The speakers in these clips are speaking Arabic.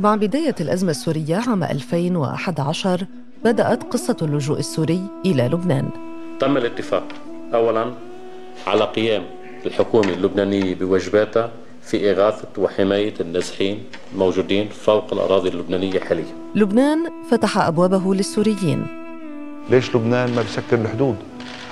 مع بداية الأزمة السورية عام 2011 بدأت قصة اللجوء السوري إلى لبنان. تم الاتفاق أولا على قيام الحكومة اللبنانية بواجباتها في إغاثة وحماية النازحين الموجودين فوق الأراضي اللبنانية حاليا. لبنان فتح أبوابه للسوريين. ليش لبنان ما بيسكر الحدود؟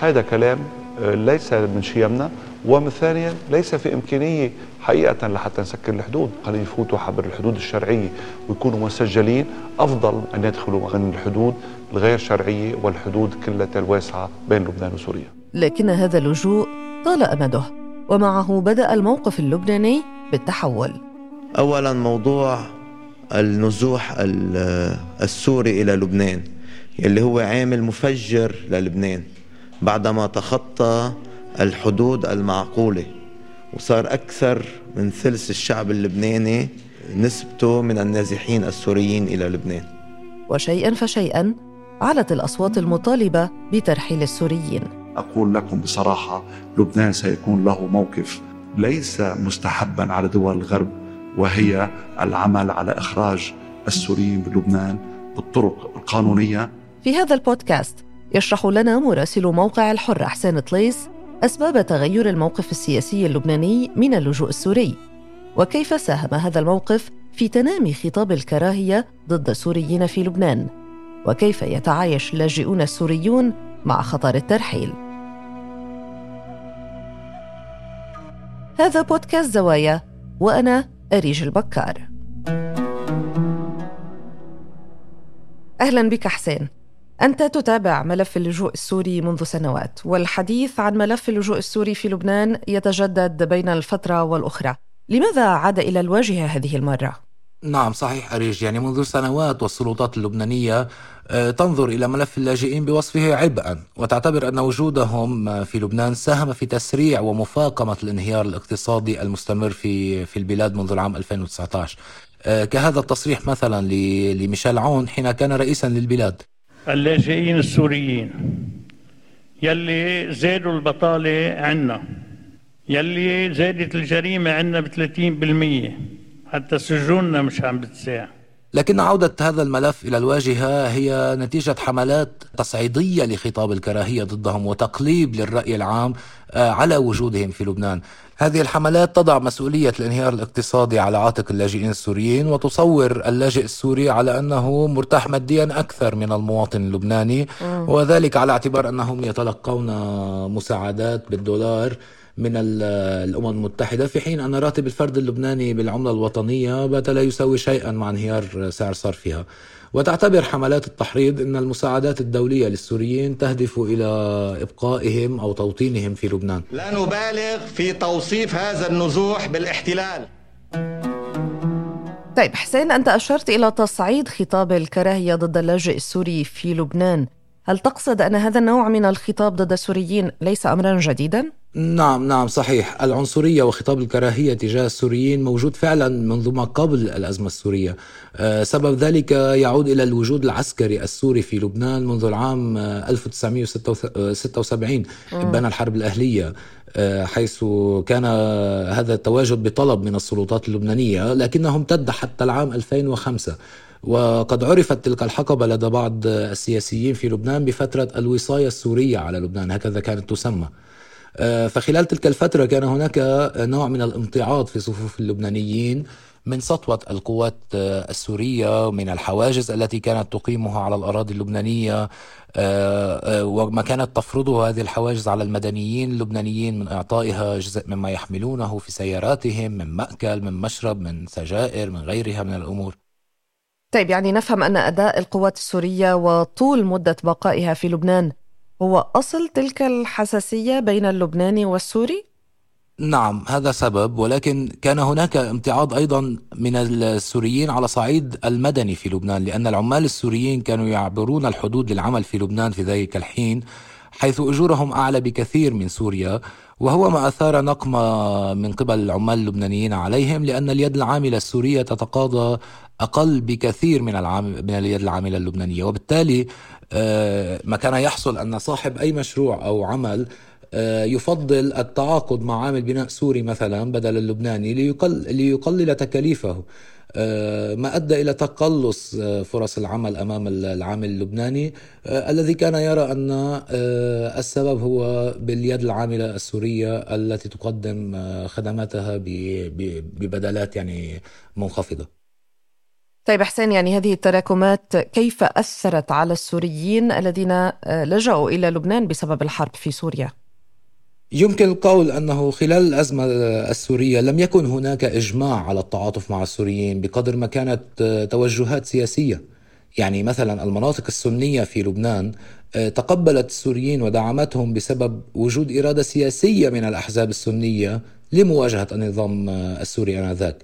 هذا كلام آه، ليس من شيمنا ومن ثانيا ليس في إمكانية حقيقة لحتى نسكر الحدود. خلينا يفوتوا عبر الحدود الشرعية ويكونوا مسجلين. أفضل أن يدخلوا من الحدود الغير شرعية والحدود كلها الواسعة بين لبنان وسوريا. لكن هذا اللجوء طال أمده ومعه بدأ الموقف اللبناني بالتحول. أولا موضوع النزوح السوري إلى لبنان اللي هو عامل مفجر للبنان. بعدما تخطى الحدود المعقولة وصار أكثر من ثلث الشعب اللبناني نسبته من النازحين السوريين إلى لبنان. وشيئا فشيئا علت الأصوات المطالبة بترحيل السوريين. أقول لكم بصراحة لبنان سيكون له موقف ليس مستحبا على دول الغرب وهي العمل على إخراج السوريين بلبنان بالطرق القانونية. في هذا البودكاست يشرح لنا مراسل موقع الحر حسين طليس أسباب تغير الموقف السياسي اللبناني من اللجوء السوري. وكيف ساهم هذا الموقف في تنامي خطاب الكراهية ضد السوريين في لبنان؟ وكيف يتعايش اللاجئون السوريون مع خطر الترحيل؟ هذا بودكاست زوايا وأنا أريج البكار. أهلا بك حسين أنت تتابع ملف اللجوء السوري منذ سنوات والحديث عن ملف اللجوء السوري في لبنان يتجدد بين الفترة والأخرى. لماذا عاد إلى الواجهة هذه المرة؟ نعم صحيح أريج يعني منذ سنوات والسلطات اللبنانية آه، تنظر إلى ملف اللاجئين بوصفه عبئا وتعتبر أن وجودهم في لبنان ساهم في تسريع ومفاقمة الانهيار الاقتصادي المستمر في في البلاد منذ العام 2019 آه، كهذا التصريح مثلا لميشيل عون حين كان رئيسا للبلاد. اللاجئين السوريين. يلي زادوا البطالة عنا. يلي زادت الجريمة عنا ب 30% حتى سجوننا مش عم بتساع. لكن عودة هذا الملف إلى الواجهة هي نتيجة حملات تصعيدية لخطاب الكراهية ضدهم وتقليب للرأي العام آه، على وجودهم في لبنان. هذه الحملات تضع مسؤولية الانهيار الاقتصادي على عاتق اللاجئين السوريين وتصور اللاجئ السوري على أنه مرتاح ماديا أكثر من المواطن اللبناني وذلك على اعتبار أنهم يتلقون مساعدات بالدولار من الأمم المتحدة في حين أن راتب الفرد اللبناني بالعملة الوطنية بات لا يساوي شيئا مع انهيار سعر صرفها. وتعتبر حملات التحريض أن المساعدات الدولية للسوريين تهدف إلى إبقائهم أو توطينهم في لبنان. لا نبالغ في توصيف هذا النزوح بالاحتلال. طيب حسين أنت أشرت إلى تصعيد خطاب الكراهية ضد اللاجئ السوري في لبنان. هل تقصد أن هذا النوع من الخطاب ضد السوريين ليس أمرا جديدا؟ نعم نعم صحيح. العنصرية وخطاب الكراهية تجاه السوريين موجود فعلا منذ ما قبل الأزمة السورية. آه، سبب ذلك يعود إلى الوجود العسكري السوري في لبنان منذ العام 1976 إبان الحرب الأهلية آه، حيث كان هذا التواجد بطلب من السلطات اللبنانية لكنه امتد حتى العام 2005 وقد عرفت تلك الحقبة لدى بعض السياسيين في لبنان بفترة الوصاية السورية على لبنان هكذا كانت تسمى. آه، فخلال تلك الفترة كان هناك نوع من الامتعاض في صفوف اللبنانيين من سطوة القوات آه، السورية من الحواجز التي كانت تقيمها على الأراضي اللبنانية آه، وما كانت تفرضه هذه الحواجز على المدنيين اللبنانيين من إعطائها جزء مما يحملونه في سياراتهم من مأكل من مشرب من سجائر من غيرها من الأمور. طيب يعني نفهم أن أداء القوات السورية وطول مدة بقائها في لبنان هو أصل تلك الحساسية بين اللبناني والسوري؟ نعم هذا سبب ولكن كان هناك امتعاض أيضا من السوريين على صعيد المدني في لبنان لأن العمال السوريين كانوا يعبرون الحدود للعمل في لبنان في ذلك الحين حيث أجورهم أعلى بكثير من سوريا وهو ما أثار نقمة من قبل العمال اللبنانيين عليهم لأن اليد العاملة السورية تتقاضى أقل بكثير من العام من اليد العاملة اللبنانية وبالتالي ما كان يحصل أن صاحب أي مشروع أو عمل يفضل التعاقد مع عامل بناء سوري مثلا بدل اللبناني ليقل ليقلل تكاليفه آه، ما أدى إلى تقلص آه، فرص العمل أمام العامل اللبناني آه، الذي كان يرى أن السبب هو باليد العاملة السورية التي تقدم خدماتها ببدلات يعني منخفضة. طيب حسين يعني هذه التراكمات كيف أثرت على السوريين الذين لجأوا إلى لبنان بسبب الحرب في سوريا؟ يمكن القول أنه خلال الأزمة السورية لم يكن هناك إجماع على التعاطف مع السوريين بقدر ما كانت توجهات سياسية يعني مثلا المناطق السنية في لبنان آه، تقبلت السوريين ودعمتهم بسبب وجود إرادة سياسية من الأحزاب السنية لمواجهة النظام السوري آنذاك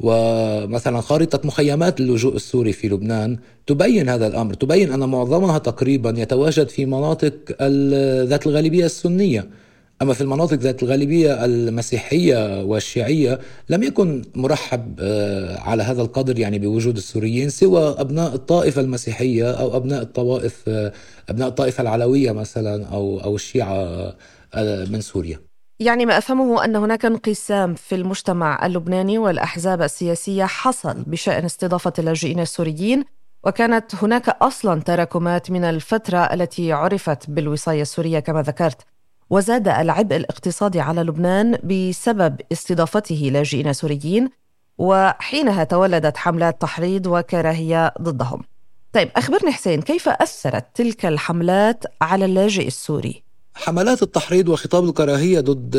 ومثلا خارطة مخيمات اللجوء السوري في لبنان تبين هذا الأمر تبين أن معظمها تقريبا يتواجد في مناطق ذات الغالبية السنية. أما في المناطق ذات الغالبية المسيحية والشيعية لم يكن مرحب آه، على هذا القدر يعني بوجود السوريين سوى أبناء الطائفة المسيحية أو أبناء الطوائف آه، أبناء الطائفة العلوية مثلا أو أو الشيعة آه، من سوريا. يعني ما أفهمه أن هناك انقسام في المجتمع اللبناني والأحزاب السياسية حصل بشأن استضافة اللاجئين السوريين وكانت هناك أصلا تراكمات من الفترة التي عرفت بالوصاية السورية كما ذكرت وزاد العبء الاقتصادي على لبنان بسبب استضافته لاجئين سوريين وحينها تولدت حملات تحريض وكراهية ضدهم. طيب أخبرني حسين كيف أثرت تلك الحملات على اللاجئ السوري؟ حملات التحريض وخطاب الكراهية ضد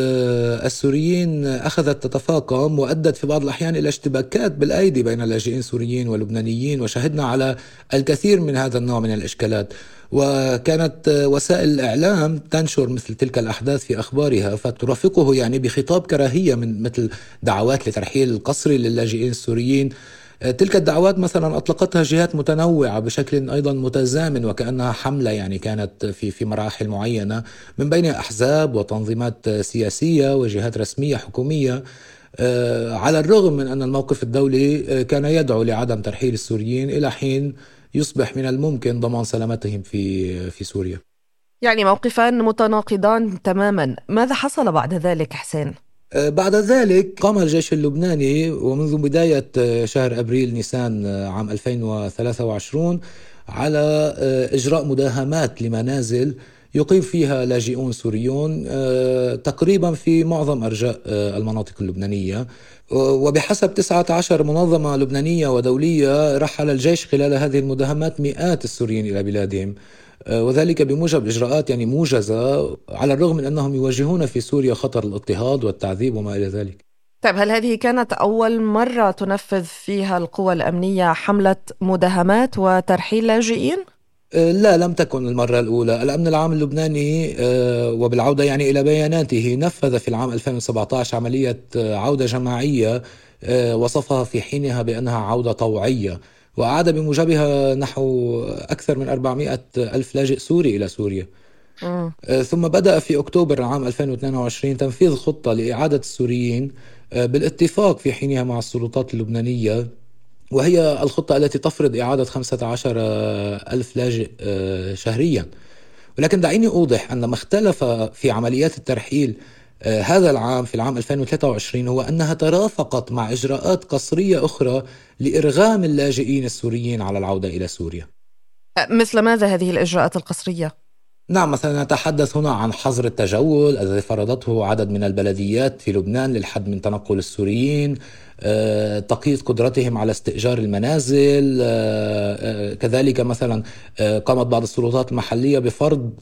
السوريين أخذت تتفاقم وأدت في بعض الأحيان إلى اشتباكات بالأيدي بين اللاجئين السوريين واللبنانيين وشهدنا على الكثير من هذا النوع من الإشكالات. وكانت وسائل الإعلام تنشر مثل تلك الأحداث في أخبارها فترافقه يعني بخطاب كراهية من مثل دعوات لترحيل القسري للاجئين السوريين. تلك الدعوات مثلا أطلقتها جهات متنوعة بشكل أيضا متزامن وكأنها حملة يعني كانت في في مراحل معينة من بينها أحزاب وتنظيمات سياسية وجهات رسمية حكومية آه، على الرغم من أن الموقف الدولي كان يدعو لعدم ترحيل السوريين إلى حين يصبح من الممكن ضمان سلامتهم في في سوريا. يعني موقفان متناقضان تماما، ماذا حصل بعد ذلك حسين؟ أه، بعد ذلك قام الجيش اللبناني ومنذ بداية أه، شهر أبريل نيسان أه، عام 2023 على إجراء مداهمات لمنازل يقيم فيها لاجئون سوريون تقريبا في معظم أرجاء المناطق اللبنانية. وبحسب 19 منظمة لبنانية ودولية رحل الجيش خلال هذه المداهمات مئات السوريين إلى بلادهم. آه، وذلك بموجب إجراءات يعني موجزة على الرغم من أنهم يواجهون في سوريا خطر الاضطهاد والتعذيب وما إلى ذلك. طيب هل هذه كانت أول مرة تنفذ فيها القوى الأمنية حملة مداهمات وترحيل لاجئين؟ آه، لا لم تكن المرة الأولى. الأمن العام اللبناني آه، وبالعودة يعني إلى بياناته نفذ في العام 2017 عملية عودة جماعية وصفها في حينها بأنها عودة طوعية. وأعاد بموجبها نحو أكثر من 400 ألف لاجئ سوري إلى سوريا. آه، ثم بدأ في أكتوبر عام 2022 تنفيذ خطة لإعادة السوريين آه، بالاتفاق في حينها مع السلطات اللبنانية وهي الخطة التي تفرض إعادة 15 ألف لاجئ آه، شهريا. ولكن دعيني أوضح أن ما اختلف في عمليات الترحيل آه، هذا العام في العام 2023 هو أنها ترافقت مع إجراءات قصرية أخرى لإرغام اللاجئين السوريين على العودة إلى سوريا أه، مثل ماذا هذه الإجراءات القصرية؟ نعم مثلا نتحدث هنا عن حظر التجول الذي فرضته عدد من البلديات في لبنان للحد من تنقل السوريين آه، تقييد قدرتهم على استئجار المنازل آه، آه، كذلك مثلا قامت بعض السلطات المحلية بفرض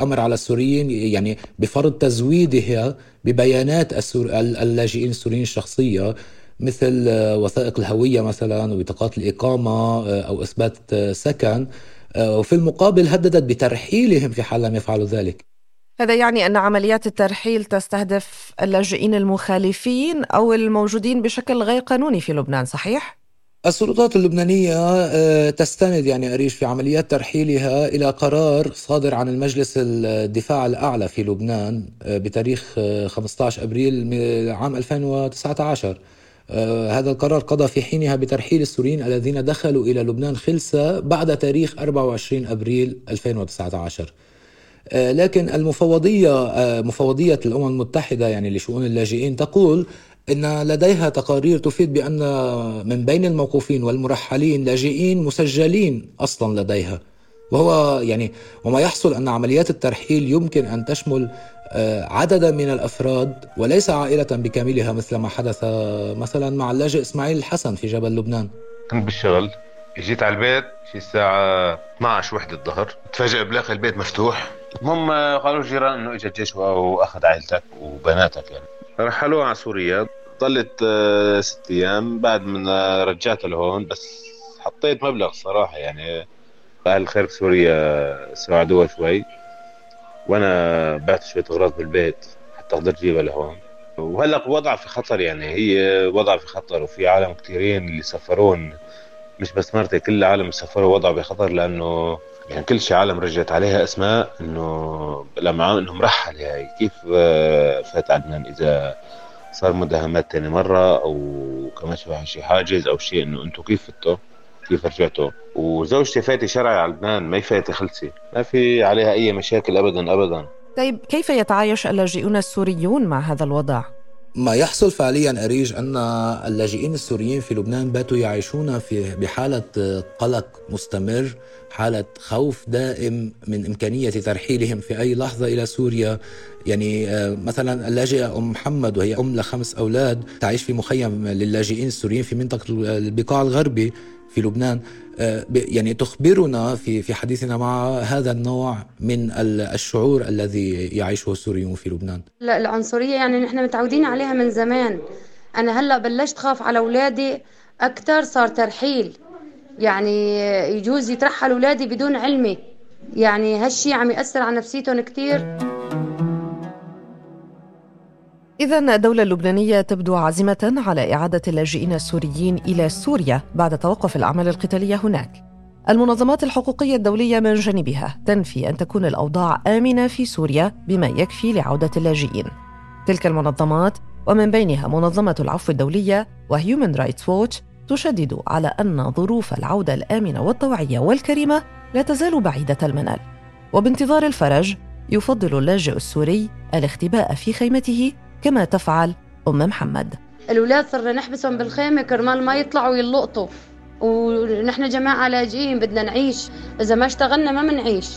أمر على السوريين يعني بفرض تزويدها ببيانات اللاجئين السوريين الشخصية مثل وثائق الهوية مثلا وبطاقات الإقامة أو إثبات سكن وفي المقابل هددت بترحيلهم في حال لم يفعلوا ذلك. هذا يعني أن عمليات الترحيل تستهدف اللاجئين المخالفين أو الموجودين بشكل غير قانوني في لبنان صحيح؟ السلطات اللبنانية آه، تستند يعني أريش في عمليات ترحيلها إلى قرار صادر عن المجلس الدفاع الأعلى في لبنان آه، بتاريخ 15 آه، أبريل عام 2019 هذا القرار قضى في حينها بترحيل السوريين الذين دخلوا إلى لبنان خلسة بعد تاريخ 24 أبريل 2019 لكن المفوضية مفوضية الأمم المتحدة يعني لشؤون اللاجئين تقول إن لديها تقارير تفيد بأن من بين الموقوفين والمرحلين لاجئين مسجلين أصلا لديها. وهو يعني وما يحصل أن عمليات الترحيل يمكن أن تشمل آه، عددا من الأفراد وليس عائلة بكاملها مثل ما حدث مثلا مع اللاجئ إسماعيل الحسن في جبل لبنان. كنت بالشغل. جيت على البيت في الساعة 12 وحدة الظهر. تفاجئ بلاقي البيت مفتوح. المهم قالوا الجيران إنه اجى الجيش وأخذ عائلتك وبناتك يعني. رحلوها على سوريا. ضلت آه، ست أيام. بعد ما رجعت لهون بس حطيت مبلغ صراحة يعني. أهل الخير في سوريا ساعدوها شوي. وأنا بعت شوية أغراض بالبيت حتى أقدر أجيبها لهون. وهلأ وضع في خطر يعني. هي وضع في خطر وفي عالم كثيرين اللي سفرون مش بس مرتي كل العالم سفروا وضع بخطر لأنه يعني كل شيء عالم رجعت عليها أسماء إنه لما إنه مرحل هي كيف آه، فات عدنان إذا صار مداهمات تاني مرة أو كمان شي حاجز أو شيء إنه أنتم كيف فتوا؟ كيف رجعتوا؟ وزوجتي فاتي شرعي على لبنان ما فاتي خلصي. ما في عليها أي مشاكل ابدا ابدا. طيب كيف يتعايش اللاجئون السوريون مع هذا الوضع؟ ما يحصل فعليا أريج أن اللاجئين السوريين في لبنان باتوا يعيشون في بحالة قلق مستمر حالة خوف دائم من إمكانية ترحيلهم في أي لحظة إلى سوريا. يعني آه، مثلا اللاجئة أم محمد وهي أم لخمس أولاد تعيش في مخيم للاجئين السوريين في منطقة البقاع الغربي في لبنان. يعني تخبرنا في في حديثنا مع هذا النوع من الشعور الذي يعيشه السوريون في لبنان. لا العنصرية يعني نحن متعودين عليها من زمان. أنا هلأ بلشت خاف على أولادي أكثر صار ترحيل. يعني يجوز يترحل أولادي بدون علمي. يعني هالشي عم يأثر على نفسيتهم كثير إذا الدولة اللبنانية تبدو عازمة على إعادة اللاجئين السوريين إلى سوريا بعد توقف الأعمال القتالية هناك. المنظمات الحقوقية الدولية من جانبها تنفي أن تكون الأوضاع آمنة في سوريا بما يكفي لعودة اللاجئين. تلك المنظمات ومن بينها منظمة العفو الدولية وهيومن رايتس ووتش تشدد على أن ظروف العودة الآمنة والطوعية والكريمة لا تزال بعيدة المنال. وبانتظار الفرج يفضل اللاجئ السوري الاختباء في خيمته كما تفعل أم محمد. الأولاد صرنا نحبسهم بالخيمة كرمال ما يطلعوا يلقطوا. ونحن جماعة لاجئين بدنا نعيش. إذا ما اشتغلنا ما منعيش.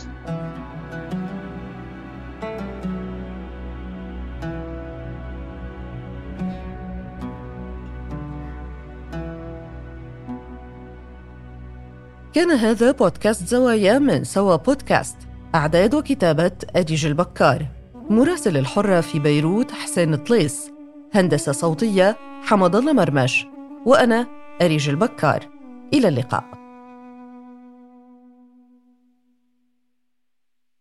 كان هذا بودكاست زوايا من سوا بودكاست. أعداد وكتابة أديج البكار. مراسل الحرة في بيروت حسين طليس هندسة صوتية حمد الله مرمش وأنا أريج البكار. إلى اللقاء.